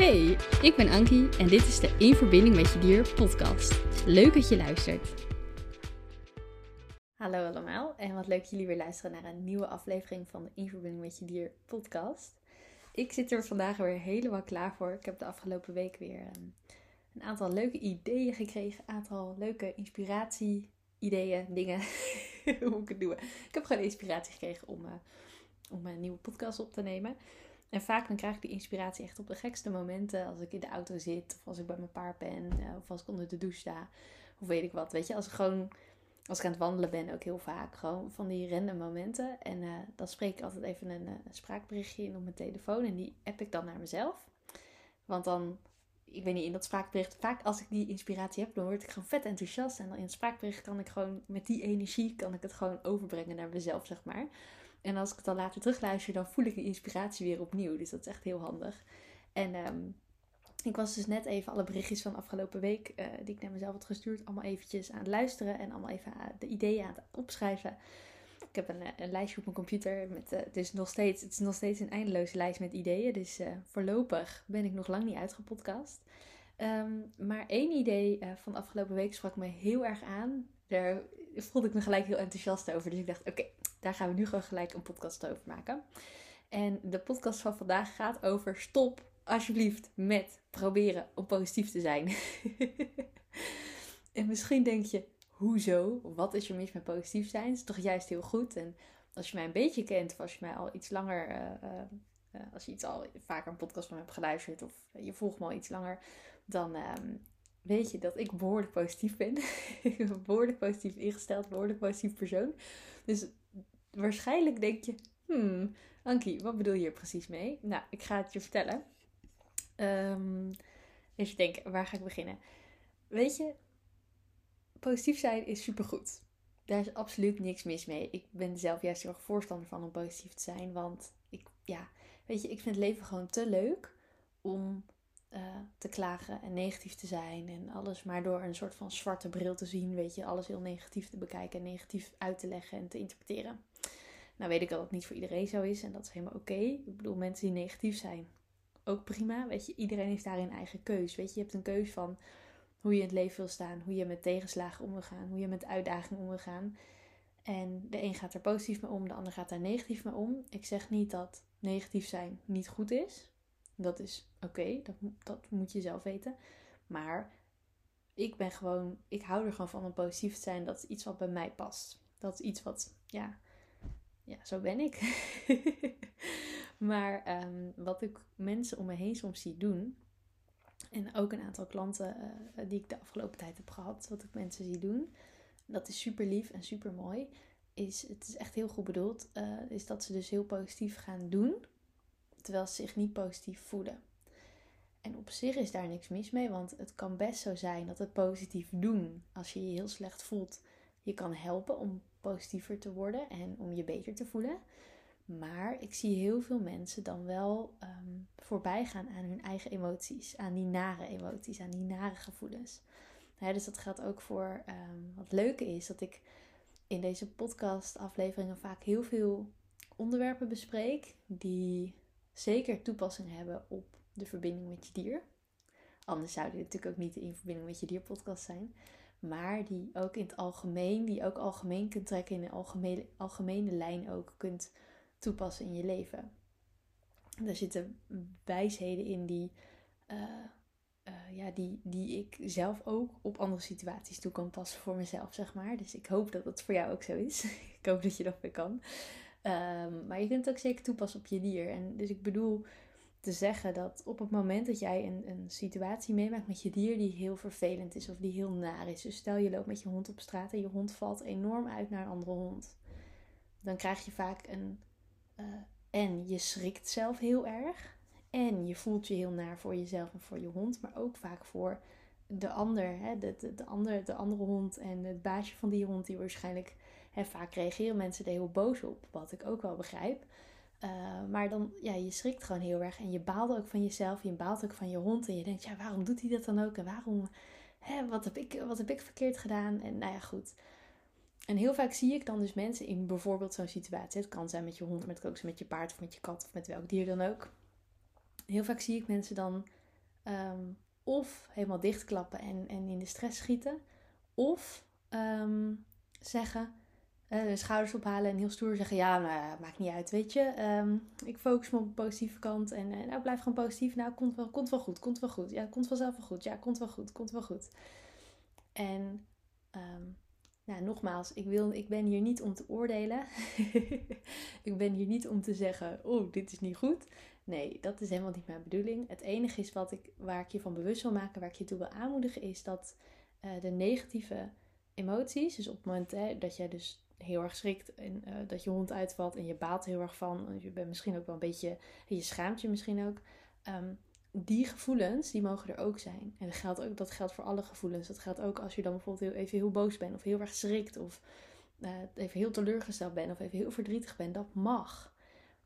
Hey, ik ben Ankie en dit is de In Verbinding met Je Dier podcast. Leuk dat je luistert. Hallo allemaal en wat leuk jullie weer luisteren naar een nieuwe aflevering van de In Verbinding met Je Dier podcast. Ik zit er vandaag weer helemaal klaar voor. Ik heb de afgelopen week weer um, een aantal leuke ideeën gekregen, een aantal leuke inspiratie, ideeën, dingen. Hoe ik het doen? Ik heb gewoon inspiratie gekregen om, uh, om een nieuwe podcast op te nemen. En vaak dan krijg ik die inspiratie echt op de gekste momenten. Als ik in de auto zit, of als ik bij mijn paard ben, uh, of als ik onder de douche sta, of weet ik wat. Weet je, als ik gewoon, als ik aan het wandelen ben, ook heel vaak. Gewoon van die random momenten. En uh, dan spreek ik altijd even een, een spraakberichtje in op mijn telefoon. En die app ik dan naar mezelf. Want dan ik weet niet, in dat spraakbericht, vaak als ik die inspiratie heb, dan word ik gewoon vet enthousiast. En dan in het spraakbericht kan ik gewoon met die energie, kan ik het gewoon overbrengen naar mezelf, zeg maar. En als ik het dan later terugluister, dan voel ik die inspiratie weer opnieuw. Dus dat is echt heel handig. En um, ik was dus net even alle berichtjes van afgelopen week, uh, die ik naar mezelf had gestuurd, allemaal eventjes aan het luisteren. En allemaal even de ideeën aan het opschrijven. Ik heb een, een, lijstje op mijn computer. Met, uh, het, is nog steeds, het is nog steeds een eindeloze lijst met ideeën. Dus voorlopig ben ik nog lang niet uitgepodcast. Um, maar één idee van de afgelopen week sprak me heel erg aan. Daar voelde ik me gelijk heel enthousiast over. Dus ik dacht, oké, daar gaan we nu gewoon gelijk een podcast over maken. En de podcast van vandaag gaat over stop alsjeblieft met proberen om positief te zijn. en misschien denk je, hoezo? Wat is er mis met positief zijn? Het is toch juist heel goed. En als je mij een beetje kent, of als je mij al iets langer, uh, uh, als je iets al vaker een podcast van me hebt geluisterd, of je volgt me al iets langer, dan um, weet je dat ik behoorlijk positief ben. ik ben behoorlijk positief ingesteld, behoorlijk positief persoon. Dus waarschijnlijk denk je, hmm, Ankie, wat bedoel je hier precies mee? Nou, ik ga het je vertellen. Um, dus je denkt, waar ga ik beginnen? Weet je, positief zijn is supergoed. Daar is absoluut niks mis mee. Ik ben zelf juist heel erg voorstander van om positief te zijn. Want ik, ja, weet je, ik vind het leven gewoon te leuk om uh, te klagen en negatief te zijn. En alles maar door een soort van zwarte bril te zien. Weet je, alles heel negatief te bekijken en negatief uit te leggen en te interpreteren. Nou weet ik dat het niet voor iedereen zo is en dat is helemaal oké. Ik bedoel, mensen die negatief zijn, ook prima. Weet je, iedereen heeft daarin eigen keus. Weet je, je hebt een keus van hoe je in het leven wil staan, hoe je met tegenslagen om gaan, hoe je met uitdagingen om gaan. En de een gaat er positief mee om, de ander gaat daar negatief mee om. Ik zeg niet dat negatief zijn niet goed is. Dat is oké, dat, dat moet je zelf weten. Maar ik ben gewoon, ik hou er gewoon van om positief te zijn. Dat is iets wat bij mij past. Dat is iets wat, ja, ja zo ben ik. maar um, wat ik mensen om me heen soms zie doen, en ook een aantal klanten uh, die ik de afgelopen tijd heb gehad, wat ik mensen zie doen. Dat is super lief en super mooi. Is, het is echt heel goed bedoeld. Uh, is dat ze dus heel positief gaan doen. Terwijl ze zich niet positief voelen. En op zich is daar niks mis mee. Want het kan best zo zijn dat het positief doen. Als je je heel slecht voelt. Je kan helpen om positiever te worden. En om je beter te voelen. Maar ik zie heel veel mensen dan wel um, voorbij gaan aan hun eigen emoties. Aan die nare emoties, aan die nare gevoelens. Dus dat geldt ook voor um, wat leuke is. Dat ik in deze podcast afleveringen vaak heel veel onderwerpen bespreek. Die zeker toepassing hebben op de verbinding met je dier. Anders zou dit natuurlijk ook niet In Verbinding met je dier podcast zijn. Maar die ook in het algemeen, die ook algemeen kunt trekken in een algemene, algemene lijn ook kunt toepassen in je leven. Er zitten wijsheden in die, uh, uh, ja, die, die ik zelf ook op andere situaties toe kan passen voor mezelf, zeg maar. Dus ik hoop dat dat voor jou ook zo is. ik hoop dat je dat weer kan. Um, maar je kunt het ook zeker toepassen op je dier. En dus ik bedoel te zeggen dat op het moment dat jij een, een situatie meemaakt met je dier die heel vervelend is of die heel naar is. Dus stel je loopt met je hond op straat en je hond valt enorm uit naar een andere hond. Dan krijg je vaak een uh, en je schrikt zelf heel erg. En je voelt je heel naar voor jezelf en voor je hond. Maar ook vaak voor de ander. Hè? De, de, de, ander, de andere hond en het baasje van die hond. Die waarschijnlijk... Hè, vaak reageren mensen er heel boos op. Wat ik ook wel begrijp. Uh, maar dan, ja, je schrikt gewoon heel erg. En je baalt ook van jezelf. Je baalt ook van je hond. En je denkt, ja, waarom doet hij dat dan ook? En waarom... Hè, wat, heb ik, wat heb ik verkeerd gedaan? En nou ja, goed. En heel vaak zie ik dan dus mensen in bijvoorbeeld zo'n situatie. Het kan zijn met je hond, maar het kan ook zijn met je paard of met je kat of met welk dier dan ook. Heel vaak zie ik mensen dan Ehm, of helemaal dichtklappen en, en in de stress schieten. Of ehm, zeggen, de schouders ophalen en heel stoer zeggen: Ja, nou, maakt niet uit, weet je. Ehm, ik focus me op de positieve kant en uh, nou, blijf gewoon positief. Nou, komt wel, komt wel goed, komt wel goed. Ja, komt vanzelf wel goed. Ja, komt wel goed, komt wel goed. En nou, nogmaals, ik, wil, ik ben hier niet om te oordelen. ik ben hier niet om te zeggen: Oh, dit is niet goed. Nee, dat is helemaal niet mijn bedoeling. Het enige is wat ik, waar ik je van bewust wil maken, waar ik je toe wil aanmoedigen, is dat uh, de negatieve emoties, dus op het moment hè, dat jij dus heel erg schrikt en uh, dat je hond uitvalt en je baalt heel erg van, je bent misschien ook wel een beetje, je schaamt je misschien ook. Um, die gevoelens, die mogen er ook zijn. En dat geldt, ook, dat geldt voor alle gevoelens. Dat geldt ook als je dan bijvoorbeeld heel, even heel boos bent of heel erg schrikt of uh, even heel teleurgesteld bent of even heel verdrietig bent. Dat mag.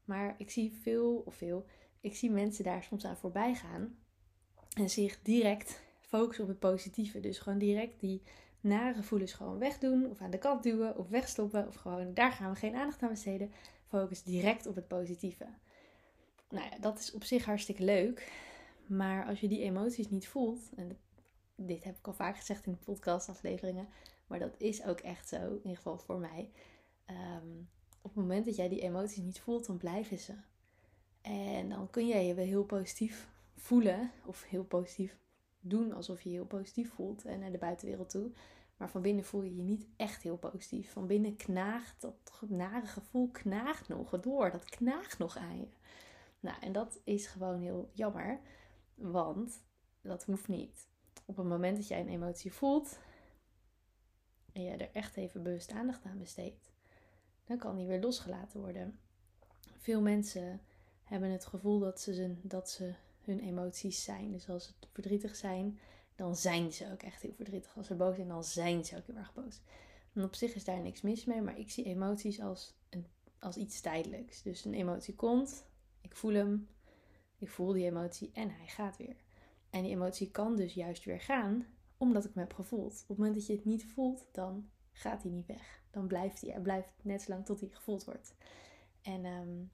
Maar ik zie veel, of veel, ik zie mensen daar soms aan voorbij gaan en zich direct focussen op het positieve. Dus gewoon direct die nare gevoelens gewoon wegdoen of aan de kant duwen of wegstoppen of gewoon daar gaan we geen aandacht aan besteden. Focus direct op het positieve. Nou ja, dat is op zich hartstikke leuk. Maar als je die emoties niet voelt, en dit heb ik al vaak gezegd in podcastafleveringen, maar dat is ook echt zo, in ieder geval voor mij. Ehm, op het moment dat jij die emoties niet voelt, dan blijven ze. En dan kun jij je wel heel positief voelen, of heel positief doen alsof je je heel positief voelt en naar de buitenwereld toe. Maar van binnen voel je je niet echt heel positief. Van binnen knaagt dat nare gevoel knaagt nog door. Dat knaagt nog aan je. Nou, en dat is gewoon heel jammer. Want dat hoeft niet. Op het moment dat jij een emotie voelt en jij er echt even bewust aandacht aan besteedt, dan kan die weer losgelaten worden. Veel mensen hebben het gevoel dat ze, dat ze hun emoties zijn. Dus als ze verdrietig zijn, dan zijn ze ook echt heel verdrietig. Als ze boos zijn, dan zijn ze ook heel erg boos. En op zich is daar niks mis mee, maar ik zie emoties als, een, als iets tijdelijks. Dus een emotie komt, ik voel hem, ik voel die emotie en hij gaat weer. En die emotie kan dus juist weer gaan, omdat ik hem heb gevoeld. Op het moment dat je het niet voelt, dan gaat hij niet weg. Dan blijft hij. Hij blijft net zo lang tot hij gevoeld wordt. En ehm,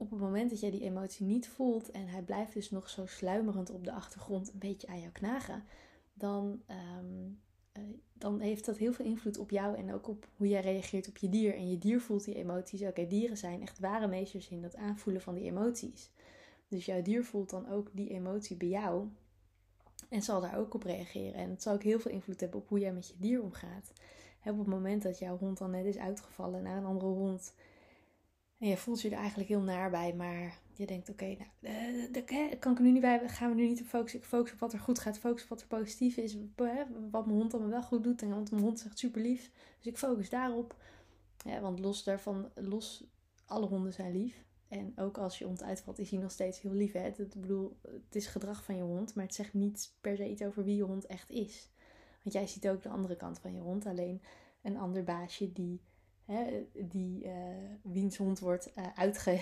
op het moment dat jij die emotie niet voelt en hij blijft dus nog zo sluimerend op de achtergrond een beetje aan jou knagen, dan ehm, eh, dan heeft dat heel veel invloed op jou en ook op hoe jij reageert op je dier. En je dier voelt die emoties. Oké, dieren zijn echt ware meesters in dat aanvoelen van die emoties. Dus jouw dier voelt dan ook die emotie bij jou en zal daar ook op reageren. En het zal ook heel veel invloed hebben op hoe jij met je dier omgaat. op het moment dat jouw hond dan net is uitgevallen naar een andere hond en je voelt je er eigenlijk heel naar bij, maar je denkt: oké, nou, uh, kan ik nu niet bij, gaan we nu niet op focussen. Ik focus op wat er goed gaat, focus op wat er positief is, wat mijn hond allemaal wel goed doet. En want mijn hond zegt super lief, dus ik focus daarop. Want los daarvan, los, alle honden zijn lief. En ook als je hond uitvalt, is hij nog steeds heel lief. Hè? Het, bedoel, het is gedrag van je hond, maar het zegt niet per se iets over wie je hond echt is. Want jij ziet ook de andere kant van je hond. Alleen een ander baasje die hè, die uh, wiens hond wordt uh,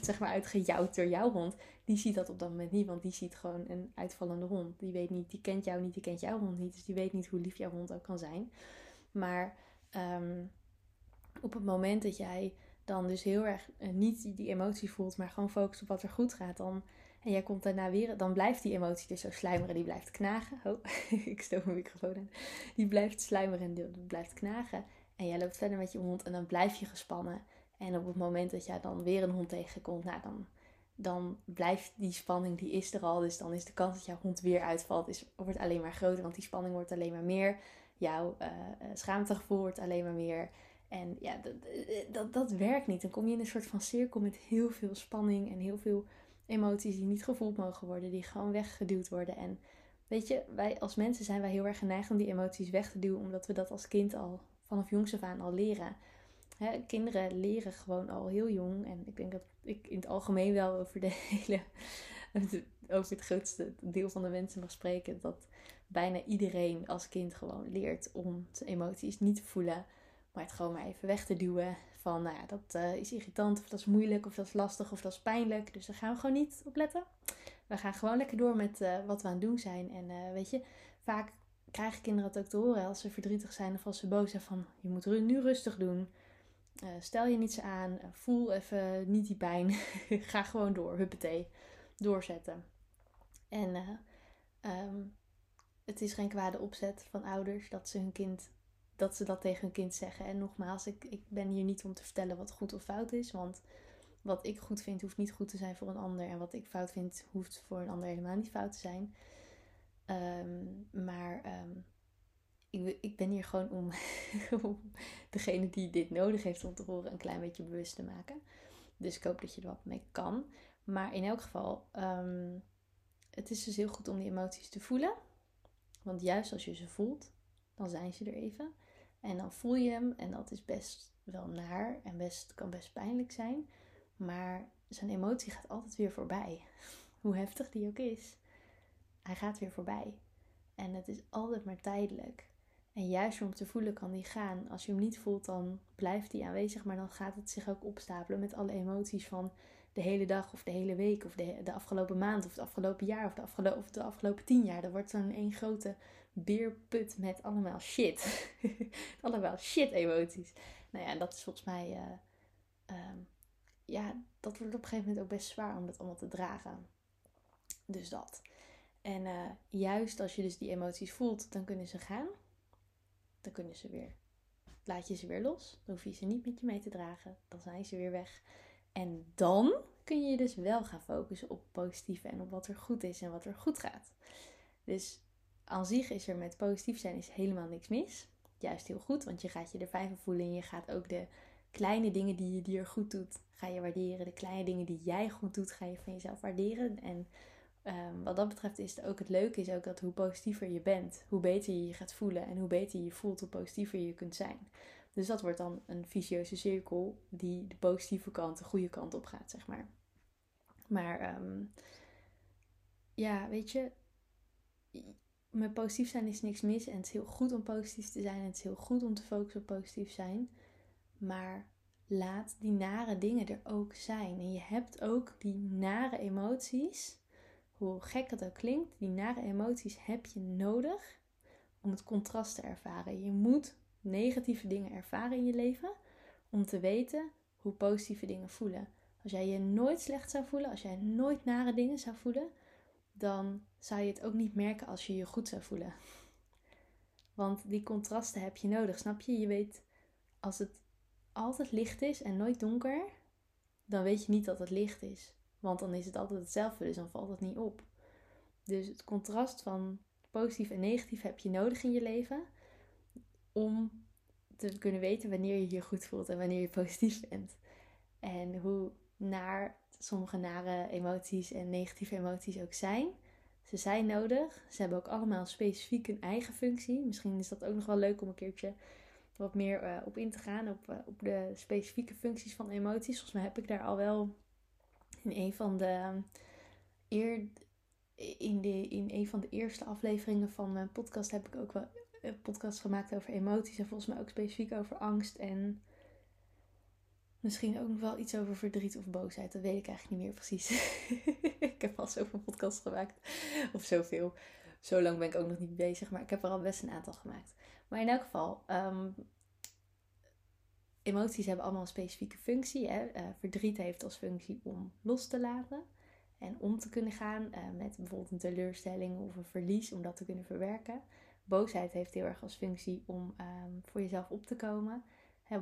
zeg maar uitgejouwd door jouw hond, die ziet dat op dat moment niet, want die ziet gewoon een uitvallende hond. Die weet niet, die kent jou niet, die kent jouw hond niet, dus die weet niet hoe lief jouw hond ook kan zijn. Maar um, op het moment dat jij dan dus heel erg uh, niet die emotie voelt, maar gewoon focust op wat er goed gaat, dan en jij komt daarna weer, dan blijft die emotie dus zo sluimeren, die blijft knagen. Oh, ik stoot mijn microfoon aan. Die blijft sluimeren en die blijft knagen. En jij loopt verder met je hond en dan blijf je gespannen. En op het moment dat jij dan weer een hond tegenkomt, nou dan, dan blijft die spanning, die is er al. Dus dan is de kans dat jouw hond weer uitvalt, is, wordt alleen maar groter. Want die spanning wordt alleen maar meer. Jouw uh, schaamtegevoel wordt alleen maar meer. En ja, dat, dat, dat werkt niet. Dan kom je in een soort van cirkel met heel veel spanning en heel veel emoties die niet gevoeld mogen worden, die gewoon weggeduwd worden. En weet je, wij als mensen zijn wij heel erg geneigd om die emoties weg te duwen, omdat we dat als kind al vanaf jongs af aan al leren. kinderen leren gewoon al heel jong. En ik denk dat ik in het algemeen wel over de hele. over het grootste deel van de mensen mag spreken. Dat bijna iedereen als kind gewoon leert om zijn emoties niet te voelen. Maar het gewoon maar even weg te duwen. Van nou ja, dat uh, is irritant, of dat is moeilijk, of dat is lastig, of dat is pijnlijk. Dus daar gaan we gewoon niet op letten. We gaan gewoon lekker door met uh, wat we aan het doen zijn. En uh, weet je, vaak krijgen kinderen het ook te horen als ze verdrietig zijn of als ze boos zijn van je moet nu rustig doen. Uh, stel je niets aan, uh, voel even niet die pijn. Ga gewoon door, huppatee, doorzetten. En eh, ehm, het is geen kwade opzet van ouders dat ze hun kind dat ze dat tegen hun kind zeggen. En nogmaals, ik, ik ben hier niet om te vertellen wat goed of fout is. Want wat ik goed vind, hoeft niet goed te zijn voor een ander. En wat ik fout vind, hoeft voor een ander helemaal niet fout te zijn. Ehm, maar ehm, ik, ik, ben hier gewoon om, degene die dit nodig heeft om te horen een klein beetje bewust te maken. Dus ik hoop dat je er wat mee kan. Maar in elk geval, um, het is dus heel goed om die emoties te voelen. Want juist als je ze voelt, dan zijn ze er even. En dan voel je hem en dat is best wel naar en best, kan best pijnlijk zijn. Maar zijn emotie gaat altijd weer voorbij. Hoe heftig die ook is. Hij gaat weer voorbij. En het is altijd maar tijdelijk. En juist om te voelen kan die gaan. Als je hem niet voelt, dan blijft hij aanwezig. Maar dan gaat het zich ook opstapelen met alle emoties van de hele dag of de hele week. Of de, de afgelopen maand of het afgelopen jaar of de, de afgelopen tien jaar. Dat wordt zo'n één grote beerput met allemaal shit. allemaal shit emoties. Nou ja, dat is volgens mij... Uh, ja, dat wordt op een gegeven moment ook best zwaar om dat allemaal te dragen. Dus dat. En uh, juist als je dus die emoties voelt, dan kunnen ze gaan. Dan kunnen ze weer. Laat je ze weer los. Dan hoef je ze niet met je mee te dragen. Dan zijn ze weer weg. En dan kun je je dus wel gaan focussen op positieve en op wat er goed is en wat er goed gaat. Dus aan zich is er met positief zijn is helemaal niks mis. Juist heel goed, want je gaat je er fijn van voelen en je gaat ook de kleine dingen die je dier goed doet, ga je waarderen. De kleine dingen die jij goed doet, ga je van jezelf waarderen. En um, wat dat betreft is het ook het leuke is ook dat hoe positiever je bent, hoe beter je je gaat voelen. En hoe beter je je voelt, hoe positiever je kunt zijn. Dus dat wordt dan een vicieuze cirkel die de positieve kant, de goede kant op gaat, zeg maar. Maar um, ja, weet je, met positief zijn is niks mis. En het is heel goed om positief te zijn. En het is heel goed om te focussen op positief zijn. Maar laat die nare dingen er ook zijn. En je hebt ook die nare emoties. Hoe gek het ook klinkt, die nare emoties heb je nodig om het contrast te ervaren. Je moet negatieve dingen ervaren in je leven om te weten hoe positieve dingen voelen. Als jij je nooit slecht zou voelen, als jij nooit nare dingen zou voelen, dan zou je het ook niet merken als je je goed zou voelen. Want die contrasten heb je nodig, snap je? Je weet als het altijd licht is en nooit donker, dan weet je niet dat het licht is. Want dan is het altijd hetzelfde, dus dan valt het niet op. Dus het contrast van positief en negatief heb je nodig in je leven om te kunnen weten wanneer je je goed voelt en wanneer je positief bent. En hoe naar sommige nare emoties en negatieve emoties ook zijn. Ze zijn nodig. Ze hebben ook allemaal specifiek een eigen functie. Misschien is dat ook nog wel leuk om een keertje wat meer uh, op in te gaan. Op, uh, op de specifieke functies van emoties. Volgens mij heb ik daar al wel in een van de eer, in, de, in een van de eerste afleveringen van mijn podcast heb ik ook wel een podcast gemaakt over emoties. En volgens mij ook specifiek over angst en misschien ook nog wel iets over verdriet of boosheid. Dat weet ik eigenlijk niet meer precies. ik heb al zoveel podcasts gemaakt. Of zoveel. Zo lang ben ik ook nog niet bezig. Maar ik heb er al best een aantal gemaakt. Maar in elk geval, ehm, emoties hebben allemaal een specifieke functie. Hè? Uh, verdriet heeft als functie om los te laten en om te kunnen gaan uh, met bijvoorbeeld een teleurstelling of een verlies, om dat te kunnen verwerken. Boosheid heeft heel erg als functie om um, voor jezelf op te komen.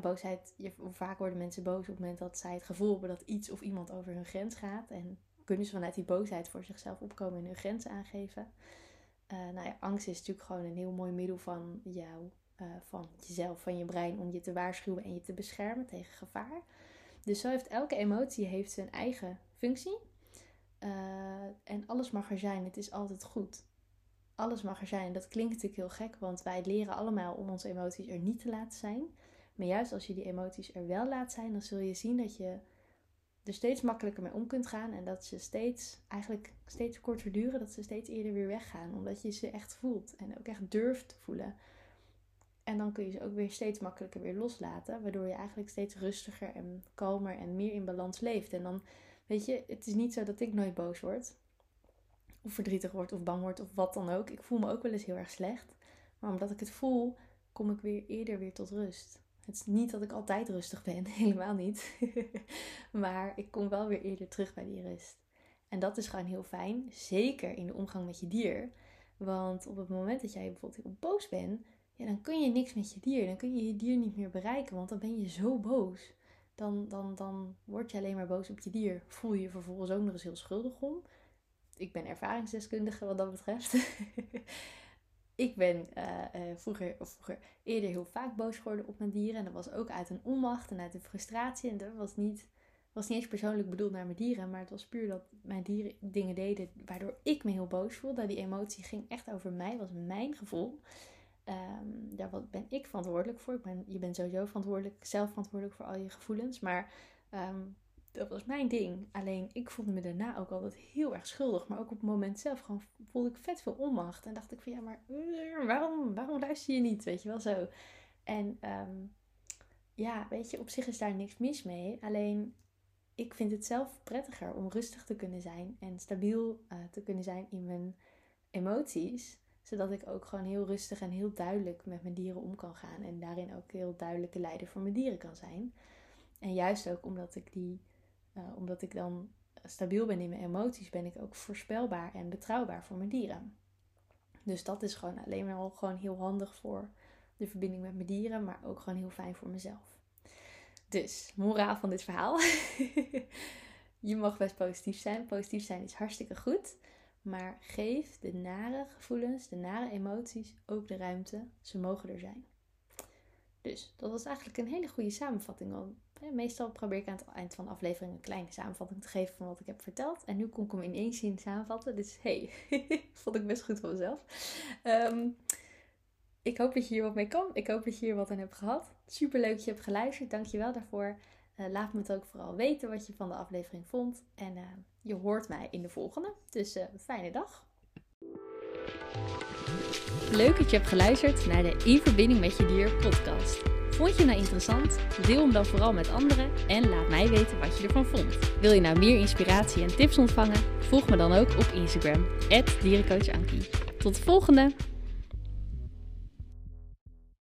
Boosheid, je, vaak worden mensen boos op het moment dat zij het gevoel hebben dat iets of iemand over hun grens gaat. En kunnen ze vanuit die boosheid voor zichzelf opkomen en hun grens aangeven. Uh, nou ja, angst is natuurlijk gewoon een heel mooi middel van jou, uh, van jezelf, van je brein om je te waarschuwen en je te beschermen tegen gevaar. Dus zo heeft elke emotie heeft zijn eigen functie. Uh, en alles mag er zijn, het is altijd goed. Alles mag er zijn. Dat klinkt natuurlijk heel gek, want wij leren allemaal om onze emoties er niet te laten zijn. Maar juist als je die emoties er wel laat zijn, dan zul je zien dat je er steeds makkelijker mee om kunt gaan. En dat ze steeds, eigenlijk steeds korter duren. Dat ze steeds eerder weer weggaan. Omdat je ze echt voelt. En ook echt durft te voelen. En dan kun je ze ook weer steeds makkelijker weer loslaten. Waardoor je eigenlijk steeds rustiger en kalmer en meer in balans leeft. En dan, weet je, het is niet zo dat ik nooit boos word. Of verdrietig word of bang word of wat dan ook. Ik voel me ook wel eens heel erg slecht. Maar omdat ik het voel, kom ik weer eerder weer tot rust. Het is niet dat ik altijd rustig ben, helemaal niet. maar ik kom wel weer eerder terug bij die rust. En dat is gewoon heel fijn, zeker in de omgang met je dier. Want op het moment dat jij bijvoorbeeld boos bent, ja, dan kun je niks met je dier. Dan kun je je dier niet meer bereiken, want dan ben je zo boos. Dan, dan, dan word je alleen maar boos op je dier. Voel je je vervolgens ook nog eens heel schuldig om. Ik ben ervaringsdeskundige wat dat betreft. ik ben uh, uh, vroeger, of vroeger eerder heel vaak boos geworden op mijn dieren. En dat was ook uit een onmacht en uit een frustratie. En dat was niet, was niet eens persoonlijk bedoeld naar mijn dieren. Maar het was puur dat mijn dieren dingen deden waardoor ik me heel boos voelde. Die emotie ging echt over mij, was mijn gevoel. Um, daar ben ik verantwoordelijk voor. Ik ben, je bent sowieso verantwoordelijk, zelf verantwoordelijk voor al je gevoelens. Maar um, dat was mijn ding. Alleen ik voelde me daarna ook altijd heel erg schuldig. Maar ook op het moment zelf gewoon voelde ik vet veel onmacht. En dacht ik van ja, maar uh, waarom, waarom luister je niet? Weet je wel zo. En um, ja, weet je, op zich is daar niks mis mee. Alleen ik vind het zelf prettiger om rustig te kunnen zijn en stabiel uh, te kunnen zijn in mijn emoties zodat ik ook gewoon heel rustig en heel duidelijk met mijn dieren om kan gaan. En daarin ook heel duidelijke leider voor mijn dieren kan zijn. En juist ook omdat ik die, uh, omdat ik dan stabiel ben in mijn emoties, ben ik ook voorspelbaar en betrouwbaar voor mijn dieren. Dus dat is gewoon alleen maar gewoon heel handig voor de verbinding met mijn dieren, maar ook gewoon heel fijn voor mezelf. Dus, moraal van dit verhaal. je mag best positief zijn. Positief zijn is hartstikke goed. Maar geef de nare gevoelens, de nare emoties ook de ruimte. Ze mogen er zijn. Dus dat was eigenlijk een hele goede samenvatting. Meestal probeer ik aan het eind van de aflevering een kleine samenvatting te geven van wat ik heb verteld. En nu kon ik hem in één zin samenvatten. Dus hey, vond ik best goed van mezelf. Ehm, ik hoop dat je hier wat mee kan. Ik hoop dat je hier wat aan hebt gehad. Super leuk dat je hebt geluisterd. Dankjewel daarvoor. Uh, laat me het ook vooral weten wat je van de aflevering vond. En uh, je hoort mij in de volgende. Dus uh, fijne dag. Leuk dat je hebt geluisterd naar de In Verbinding met Je Dier podcast. Vond je nou interessant? Deel hem dan vooral met anderen en laat mij weten wat je ervan vond. Wil je nou meer inspiratie en tips ontvangen? Volg me dan ook op Instagram, dierencoachankie. Tot de volgende!